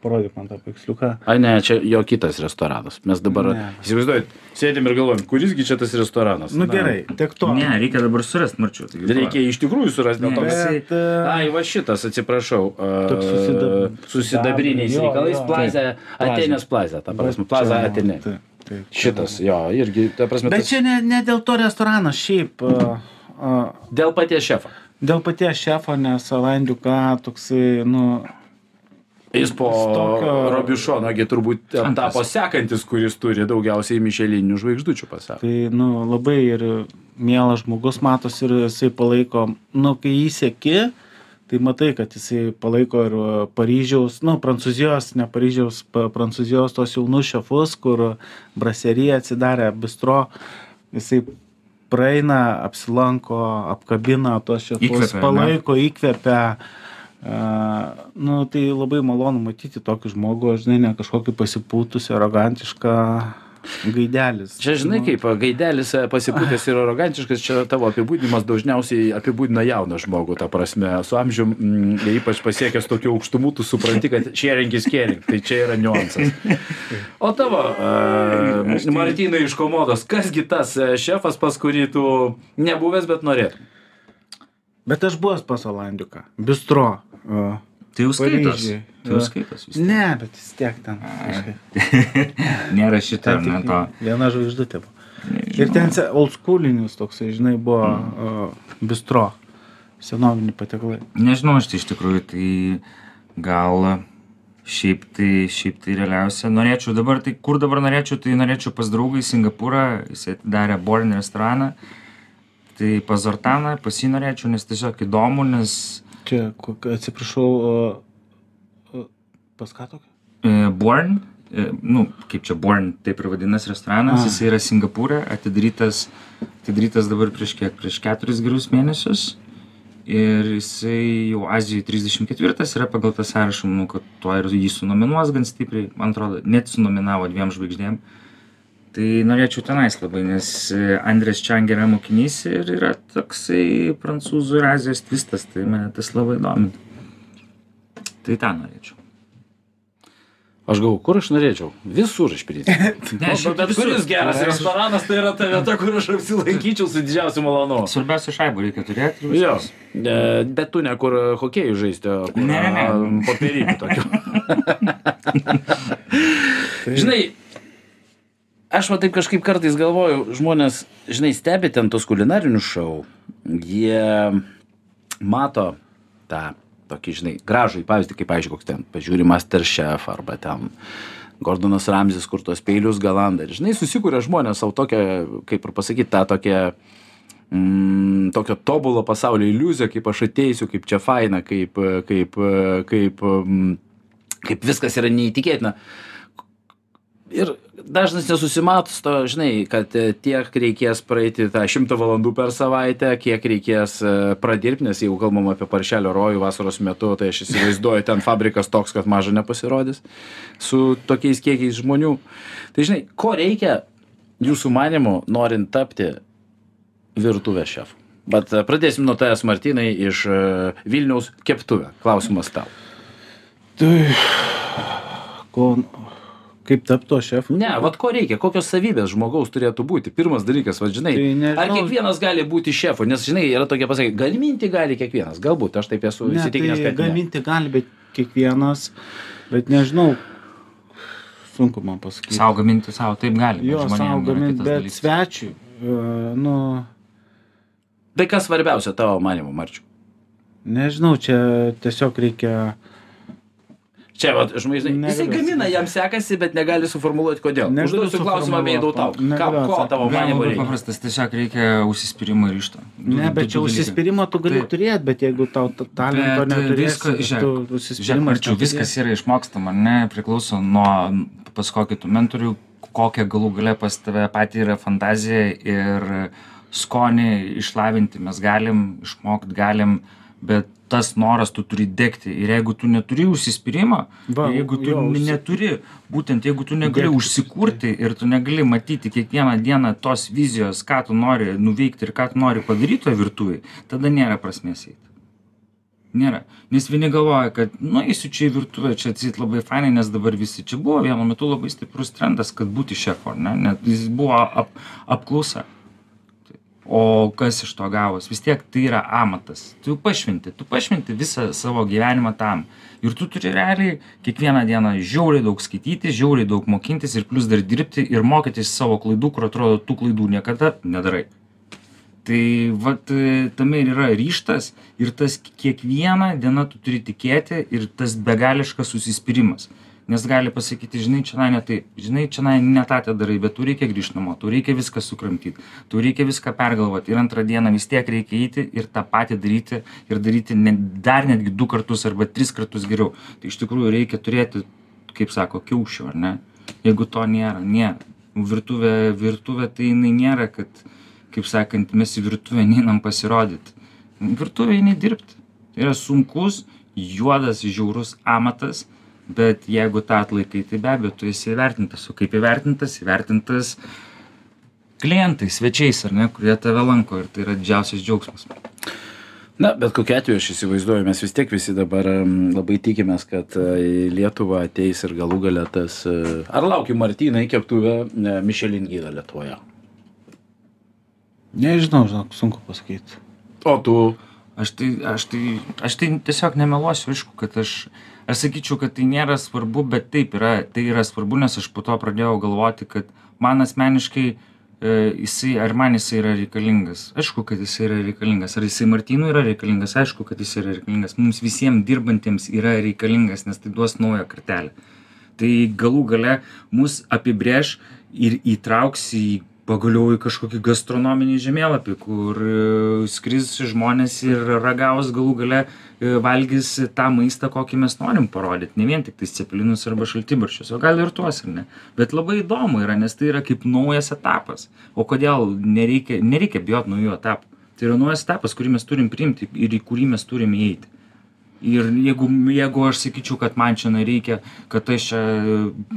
Parodyk man tą paveiksliuką. Ai ne, čia jo kitas restoranas. Mes dabar, įsivaizduojat, sėdėm ir galvojam, kurisgi čia tas restoranas. Nu Na, gerai, tiek to. Ne, reikia dabar surasti, marčiu. Tai Reikia iš tikrųjų surasti dėl to. Bet, e, Ai, va šitas, atsiprašau. Toks susidab- Su sidabriniais Jo, reikalais. Taip, Atenės plaza, ta prasme. čia- Atenė. Šitas, jo, irgi, ta prasme, Bet tas, čia ne, ne dėl to restorano, šiaip. a, a, dėl paties šefo. Dėl paties šefo, nes Alandiuką toksai, nu, Jis po Tokio- Robišonogi turbūt Antras. tapo sekantis, kuris turi daugiausiai mišelinių žvaigždučių pasaulyje. tai, nu, labai ir mielas žmogus matos ir jisai palaiko, nu, kai jį sėki, tai matai, kad jisai palaiko ir a, Paryžiaus, nu, Prancūzijos, ne Paryžiaus, pa, Prancūzijos tos jaunus šefus, kur braserija atsidarė bistro, jisai praeina, apsilanko, apkabina tos šefus, Įkvepia, ne? palaiko, įkvepia. Uh, nu, tai labai malonu matyti tokį žmogų, žinai, ne kažkokį pasipūtusi, arogantišką gaidelis. Čia žinai, kaip gaidelis pasipūtęs ir arogantiškas, čia tavo apibūdinimas dažniausiai apibūdina jauną žmogų, ta prasme, su amžium, mm, ypač pasiekęs tokių aukštumų, tu supranti, kad sharing is caring, tai čia yra niuansas. O tavo, uh, Martynai iš komodos, kasgi tas e, šefas, pas kurį tu nebuvęs, bet norėtum? Bet aš buvęs pas Olandiuką, bistro. Uh, Tai jau skaitos. Tai jau skaitos. ne, bet vis tiek ten. [LAUGHS] Nėra ar ne to. Viena žvaigždutė buvo. Ir ten se- oldschoolinis toksai, žinai, buvo uh, bistro. Senoviniai patiekalai. Nežinau, aš tai iš tikrųjų, tai gal šiaip tai, šiaip tai realiausia. Norėčiau dabar, tai kur dabar norėčiau, tai norėčiau pas draugą į Singapūrą, jis atidarė Born restoraną. Tai pas Zortaną, pas jį norėčiau, nes tiesiog įdomu, nes Čia, atsiprašau, uh, uh, pas ką tokio? e, Born, e, nu, kaip čia Born, taip ir vadinasi restoranas, A. jis yra Singapūrė, atidarytas, atidarytas dabar prieš kiek, prieš keturis gerus mėnesius. Ir jisai jau Azijoje 34 yra pagal tą sąrašą, manau, kad tuo ir jį sunominuos gan stipriai, man atrodo, net sunominavo dviem žvaigždėm. Tai norėčiau tenais labai, nes e, Andrės Čang yra mokinys ir yra toksai prancūzų ir Azijos tvistas, tai mane tas labai domina. Tai tą norėčiau. Aš galvoju, kur aš norėčiau? Visur iš principo. [LAUGHS] Ne, šiaip bet visur. kuris geras restoranas, tai yra ta vieta, kur aš apsilankyčiau su didžiausiu malonumu. Svarbiausia šaibų reikia turėti. Jo, bet tu ne kur hokėjų žaisti, o kur popierinių tokių. [LAUGHS] Žinai, aš va taip kažkaip kartais galvoju, žmonės, žinai, stebi ten tos kulinarinius šou, jie mato tą tokį, žinai, gražų pavyzdį, kaip, pavyzdžiui, koks ten, pažiūri Masterchef arba ten Gordonas Ramzis, kur tos peilius galanda. Ir, žinai, susikūrė žmonės savo tokią, kaip ir pasakyti, tą tokią mm, tokio tobulo pasaulio iliuziją, kaip aš ateisiu, kaip čia faina, kaip, kaip, kaip mm, kaip viskas yra neįtikėtina. Ir dažnas nesusimato su to, žinai, kad e, tiek reikės praeiti tą šimtą valandų per savaitę, kiek reikės e, pradirbti, nes jeigu kalbam apie paršelio rojų vasaros metu, tai aš įsivaizduoju, ten fabrikas toks, kad maža nepasirodys su tokiais kiekiais žmonių. Tai žinai, ko reikia jūsų manimu, norint tapti virtuvės šefu? Bet e, pradėsim nuo tavęs, Martinai, iš Vilniaus keptuvę. Klausimas tau. Tai ko, kaip tapto šefu? Ne, vad ko reikia, kokios savybės žmogaus turėtų būti. Pirmas dalykas, vad žinai, Tai nežinau. ar kiekvienas gali būti šefu, nes žinai, yra tokia pasakė, gaminti gali kiekvienas, galbūt aš taip esu įsitikinęs, tai kad ne. gaminti gali, bet kiekvienas, bet nežinau, sunku man pasakyti. Sau gaminti savo, taip gali. Jo, gaminti, kitas bet dalykas. svečiui, uh, nu, Tai kas svarbiausia tavo manimu, Marčiu? nežinau, čia tiesiog reikia, Čia, vat, žinai, jisai Negaliu gamina, jam sekasi, bet negali suformuoluoti kodėl. Užduosiu klausimą suformuluot. tau. Ką, ko tavo labai reikia? paprastas, tiesiog reikia užsispyrimo ir. Du- ne, du- bet čia užsispyrimo tu gali Taip. turėti, bet jeigu tau ta- talento e, Žiūrėk, užsispyrimas Marčiau, viskas yra išmokstama, ne, priklauso nuo pas kokį tu mentorių, kokia galų gale pas tave pati yra fantazija ir skonį išlavinti mes galim, išmokti galim, bet tas noras tu turi degti ir jeigu tu neturi užsispyrimo, Va, jeigu tu jo, neturi, būtent jeigu tu negali Degti užsikurti ir tu negali matyti kiekvieną dieną tos vizijos, ką tu nori nuveikti ir ką tu nori padaryti toje virtuvėje, tada nėra prasmės eiti. Nėra. Nes vieni galvoja, kad, nu, eisiu čia į virtuvę, čia atsit labai fainai, nes dabar visi čia buvo vienu metu labai stiprus trendas, kad būti šefu, ar ne? Net jis buvo ap, apklausa. O kas iš to gavos? Vis tiek tai yra amatas. Tu pašventi, tu pašventi visą savo gyvenimą tam. Ir tu turi realiai kiekvieną dieną žiauriai daug skaityti, žiauriai daug mokintis ir plus dar dirbti ir mokytis savo klaidų, kur atrodo, tų klaidų niekada nedarai. Tai vat e, tame ir yra ryštas ir tas kiekvieną dieną tu turi tikėti ir tas begališkas susispyrimas. Nes gali pasakyti, žinai, čia ne taip, žinai, čia ne tą te darai, bet tu reikia grįžti namo, tu reikia viską sukramtyti, tu reikia viską pergalvoti ir antrą dieną vis tiek reikia eiti ir tą patį daryti ir daryti ne, dar netgi du kartus arba tris kartus geriau. Tai iš tikrųjų reikia turėti, kaip sako, kiaušių, ar ne? Jeigu to nėra, nėra. Virtuvė, virtuvė tai jinai nėra, kad kaip sakant, mes į virtuvę neinam pasirodyti. Virtuvė eini dirbti. Tai yra sunkus, juodas, žiaurus amatas, bet jeigu tą atlaikai, tai be abejo, tu esi įvertintas. O kaip įvertintas? Įvertintas klientai, svečiais, ar ne, kurie tave lanko ir tai yra didžiausias džiaugsmas. Na, bet kokiu atveju aš įsivaizduoju, mes vis tiek visi dabar labai tikimės, kad e, į Lietuvą ateis ir galų galę tas... e, Ar lauki Martynai keptuvę e, Michelin gydą Lietuvoje? Nežinau, žinok, sunku pasakyti. O tu... Aš tai, aš tai, aš tai tiesiog nemeluosiu, aišku, kad aš, aš sakyčiau, kad tai nėra svarbu, bet taip yra, tai yra svarbu, nes aš po to pradėjau galvoti, kad man asmeniškai e, jisai, ar man jisai yra reikalingas. Aišku, kad jisai yra reikalingas. Ar jisai Martynui yra reikalingas, aišku, kad jisai yra reikalingas. Mums visiems dirbantiems yra reikalingas, nes tai duos naują kartelę. Tai galų gale mus apibrėž ir įtrauks į pagaliau į kažkokį gastronominį žemėlapį, kur e, skris žmonės ir ragaus galų gale e, valgys tą maistą, kokį mes norim parodyti. Ne vien tik tai cepelinus arba šaltibarščius, o gal ir tuos ir ne. Bet labai įdomu yra, nes tai yra kaip naujas etapas. O kodėl nereikia, nereikia bijoti naujų etapų? Tai yra naujas etapas, kurį mes turim priimti ir į kurį mes turim įeiti. Ir jeigu, jeigu aš sakyčiau, kad man čia reikia, kad aš čia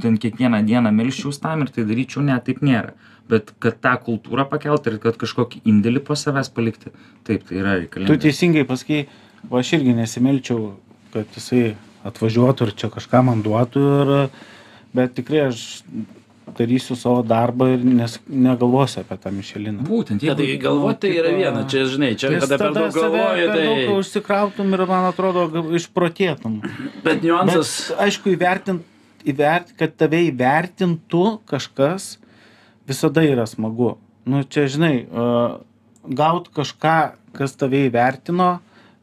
ten kiekvieną dieną melščiaus tam ir tai daryčiau, ne, taip nėra. Bet kad tą kultūrą pakelt ir kad kažkokį indėlį po savęs palikti, taip, tai yra Tu reikalinga. teisingai pasakai, o aš irgi nesimelčiau, kad jisai atvažiuotų ir čia kažką man duotų, ir, bet tikrai aš darysiu savo darbą ir nes, negalvosiu apie tą Mišeliną. Būtent, Ja, tai jeigu... galvoti tai yra viena, čia žinai, čia kada per daug galvoji, per daug tai... užsikrautum ir, man atrodo, išprotėtum. Bet niuansas... Bet, aišku, įvertint, įvert, kad tave įvertintų kažkas, visada yra smagu. Nu, čia, žinai, uh, gaut kažką, kas tave įvertino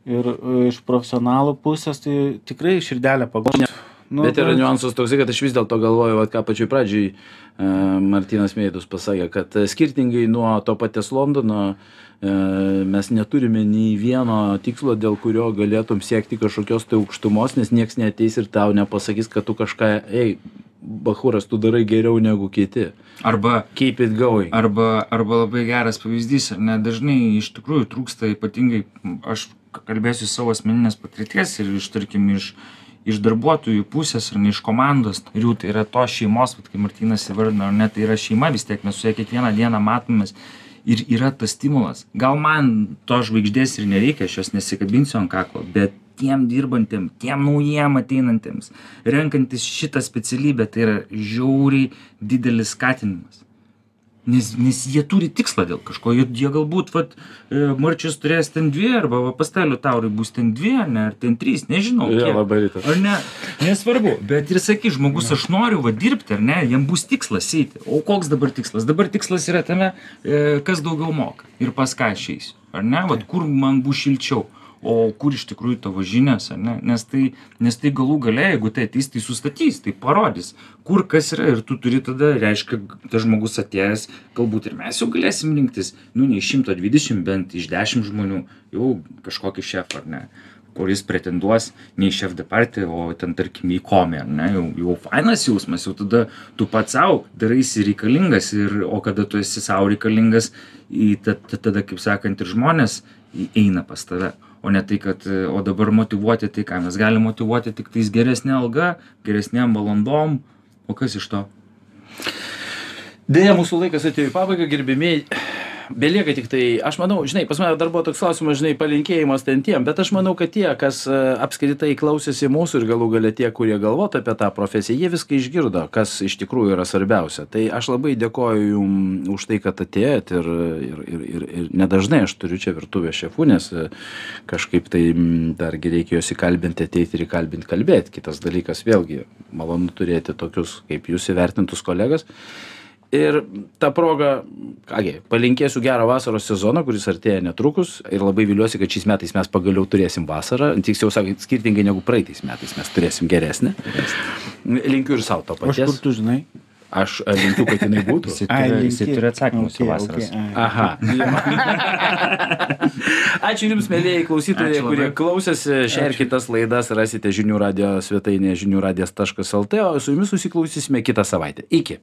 ir iš profesionalų pusės, tai tikrai širdelę pagodina. Nu, Bet yra bet- niuansas toksai, kad aš vis dėlto galvoju, vat, ką pačioj pradžiai uh, Martinas Meidus pasakė, kad e, skirtingai nuo to paties Londono uh, mes neturime nei vieno tikslo, dėl kurio galėtum siekti kažkokios tai aukštumos, nes niekas neteis ir tau nepasakys, kad tu kažką, ei, Bahuras, tu darai geriau negu kiti. Arba Keep it going. Arba, arba labai geras pavyzdys, ar ne, dažnai iš tikrųjų trūksta ypatingai, aš kalbėsiu savo asmeninės patirties ir iš, tarkim, iš, iš darbuotojų pusės ar ne iš komandos narių, tai yra to šeimos, vat, kaip Martinas įvardino, ar ne, tai yra šeima vis tiek, mes su ja kiekvieną dieną matomės ir yra tas stimulas. Gal man to žvaigždės ir nereikia, aš jos nesikabinsiu ant kaklo, bet tiem dirbantiem, tiem naujiem ateinantiems, renkantis šitą specialybę, tai yra žiauriai didelis skatinimas. Nes nes jie turi tikslą dėl kažko. Jie jie galbūt vat e, marčius turės ten dvi arba va pas tą liutaurai bus ten dvi ar ne ar ten trys nežinau Jo, labai rytas. ar ne nesvarbu bet ir sakys žmogus aš noriu va dirbti ar ne jam bus tikslas eiti. O koks dabar tikslas? Dabar tikslas yra tame e, kas daugiau moka. Ir pas ką aš eisiu ar ne vat kur man bus šilčiau o kur iš tikrųjų tavo žinios ar ne? Nes tai nes tai galų gale jeigu tai ateis tai sustatys tai parodys kur kas yra ir tu turi tada reiškia tas žmogus atėjęs galbūt ir mes jau galėsim rinktis nu ne iš šimto dvidešim bent iš dešim žmonių jau kažkokį šefą ar ne kuris pretenduos ne į šef de partį o ten tarkim į komį ar ne jau jau fainas jausmas jau tada tu pats sau daraisi reikalingas ir o kada tu esi sau reikalingas į ta ta tada kaip sakant ir žmonės eina pas tave o ne tai kad o dabar motyvuoti tai ką mes galim motyvuoti tiktais geresne alga geresnėm valandom o kas iš to Deja, mūsų laikas atėjo į pabaigą, gerbėmiai. Belieka tik tai, aš manau, žinai, pas mane dar buvo toks klausimas, žinai, palinkėjimas ten tiem, bet aš manau, kad tie, kas e, apskritai klausėsi mūsų ir galų galę tie, kurie galvotų apie tą profesiją, jie viską išgirdo, kas iš tikrųjų yra svarbiausia. Tai aš labai dėkoju jums už tai, kad atėjot ir, ir, ir, ir, ir nedažnai aš turiu čia virtuvę šefų, nes e, kažkaip tai dargi reikia juos įkalbinti, ateiti ir įkalbinti kalbėti. Kitas dalykas, vėlgi, malonu turėti tokius kaip jūs įvertintus kolegas. Ir tą progą, kągi, palinkėsiu gerą vasaros sezoną, kuris artėja netrukus ir labai viliuosi, kad šiais metais mes pagaliau turėsim vasarą, tiksliau sakant, skirtingai negu praeitais metais mes turėsim geresnę. Linkiu ir savo to O iš kur paties. tu žinai? Aš linkiu, kad jinai būtų. Jisai turi, jisai turi atsakymus okay, okay, vasaros. okay. Aha. [LAUGHS] Ačiū Jums, mėlyjei klausytojai, kurie klausėsi. Šią ir kitas laidas rasite žinių radio svetainėje žinių radijas.lt, o su Jumis susiklausysime kitą savaitę. Iki.